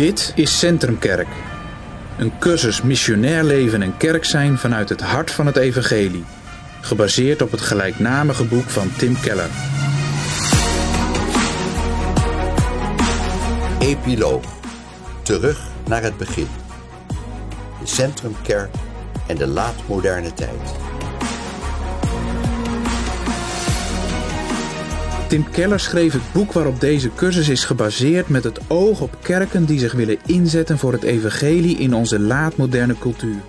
Dit is Centrumkerk. Een cursus missionair leven en kerk zijn vanuit het hart van het evangelie. Gebaseerd op het gelijknamige boek van Tim Keller. Epiloog. Terug naar het begin. De Centrumkerk en de laatmoderne tijd. Tim Keller schreef het boek waarop deze cursus is gebaseerd met het oog op kerken die zich willen inzetten voor het evangelie in onze laatmoderne cultuur.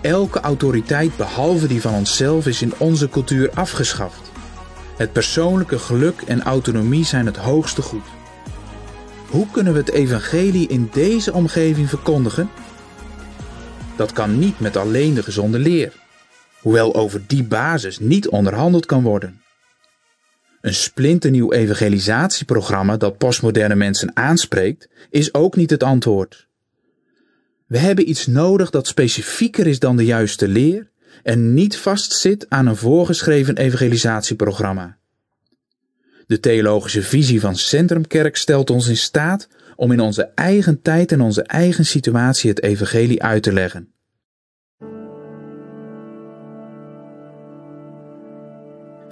Elke autoriteit behalve die van onszelf is in onze cultuur afgeschaft. Het persoonlijke geluk en autonomie zijn het hoogste goed. Hoe kunnen we het evangelie in deze omgeving verkondigen? Dat kan niet met alleen de gezonde leer, hoewel over die basis niet onderhandeld kan worden. Een splinternieuw evangelisatieprogramma dat postmoderne mensen aanspreekt, is ook niet het antwoord. We hebben iets nodig dat specifieker is dan de juiste leer en niet vastzit aan een voorgeschreven evangelisatieprogramma. De theologische visie van Centrumkerk stelt ons in staat om in onze eigen tijd en onze eigen situatie het evangelie uit te leggen.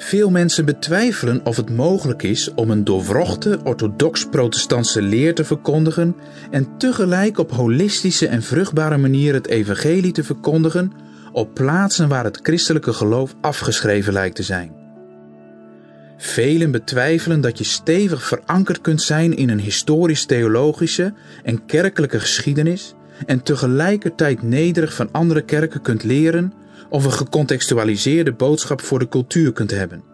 Veel mensen betwijfelen of het mogelijk is om een doorwrochte orthodox-protestantse leer te verkondigen en tegelijk op holistische en vruchtbare manier het evangelie te verkondigen op plaatsen waar het christelijke geloof afgeschreven lijkt te zijn. Velen betwijfelen dat je stevig verankerd kunt zijn in een historisch-theologische en kerkelijke geschiedenis en tegelijkertijd nederig van andere kerken kunt leren of een gecontextualiseerde boodschap voor de cultuur kunt hebben.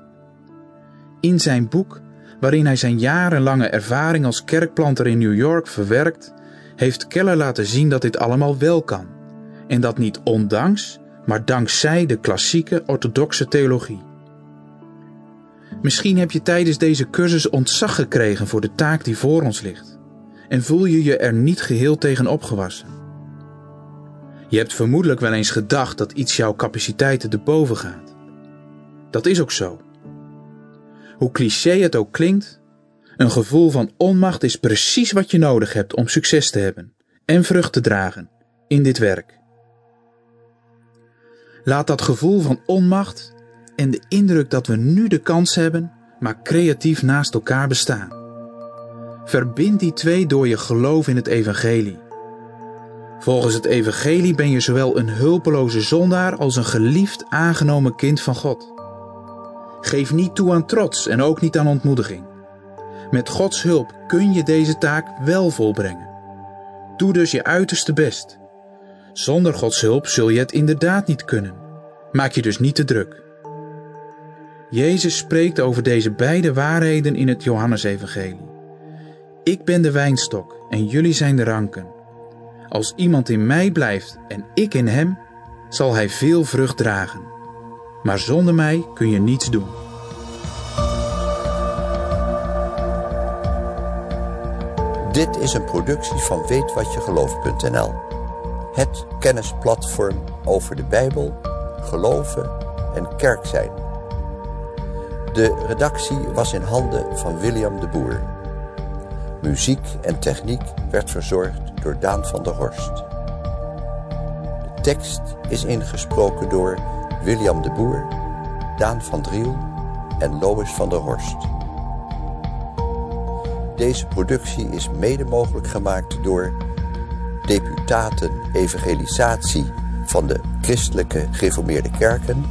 In zijn boek, waarin hij zijn jarenlange ervaring als kerkplanter in New York verwerkt, heeft Keller laten zien dat dit allemaal wel kan. En dat niet ondanks, maar dankzij de klassieke orthodoxe theologie. Misschien heb je tijdens deze cursus ontzag gekregen voor de taak die voor ons ligt. En voel je je er niet geheel tegen opgewassen. Je hebt vermoedelijk wel eens gedacht dat iets jouw capaciteiten te boven gaat. Dat is ook zo. Hoe cliché het ook klinkt, een gevoel van onmacht is precies wat je nodig hebt om succes te hebben en vrucht te dragen in dit werk. Laat dat gevoel van onmacht en de indruk dat we nu de kans hebben, maar creatief naast elkaar bestaan. Verbind die twee door je geloof in het evangelie Volgens het evangelie ben je zowel een hulpeloze zondaar als een geliefd aangenomen kind van God. Geef niet toe aan trots en ook niet aan ontmoediging. Met Gods hulp kun je deze taak wel volbrengen. Doe dus je uiterste best. Zonder Gods hulp zul je het inderdaad niet kunnen. Maak je dus niet te druk. Jezus spreekt over deze beide waarheden in het Johannesevangelie. Ik ben de wijnstok en jullie zijn de ranken. Als iemand in mij blijft en ik in hem, zal hij veel vrucht dragen. Maar zonder mij kun je niets doen. Dit is een productie van weetwatjegelooft.nl. Het kennisplatform over de Bijbel, geloven en kerk zijn. De redactie was in handen van William de Boer. Muziek en techniek werd verzorgd door Daan van der Horst. De tekst is ingesproken door William de Boer, Daan van Driel en Lois van der Horst. Deze productie is mede mogelijk gemaakt door Deputaten Evangelisatie van de Christelijke Gereformeerde Kerken,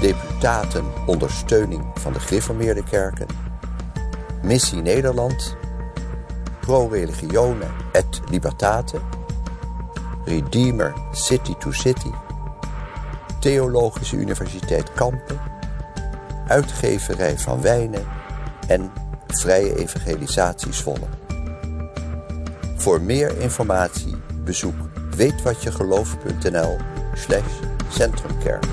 Deputaten Ondersteuning van de Gereformeerde Kerken, Missie Nederland Pro Religione et Libertate, Redeemer City to City, Theologische Universiteit Kampen, Uitgeverij van Wijnen en Vrije Evangelisatie Zwolle. Voor meer informatie bezoek weetwatjegeloof.nl slash centrumkerk.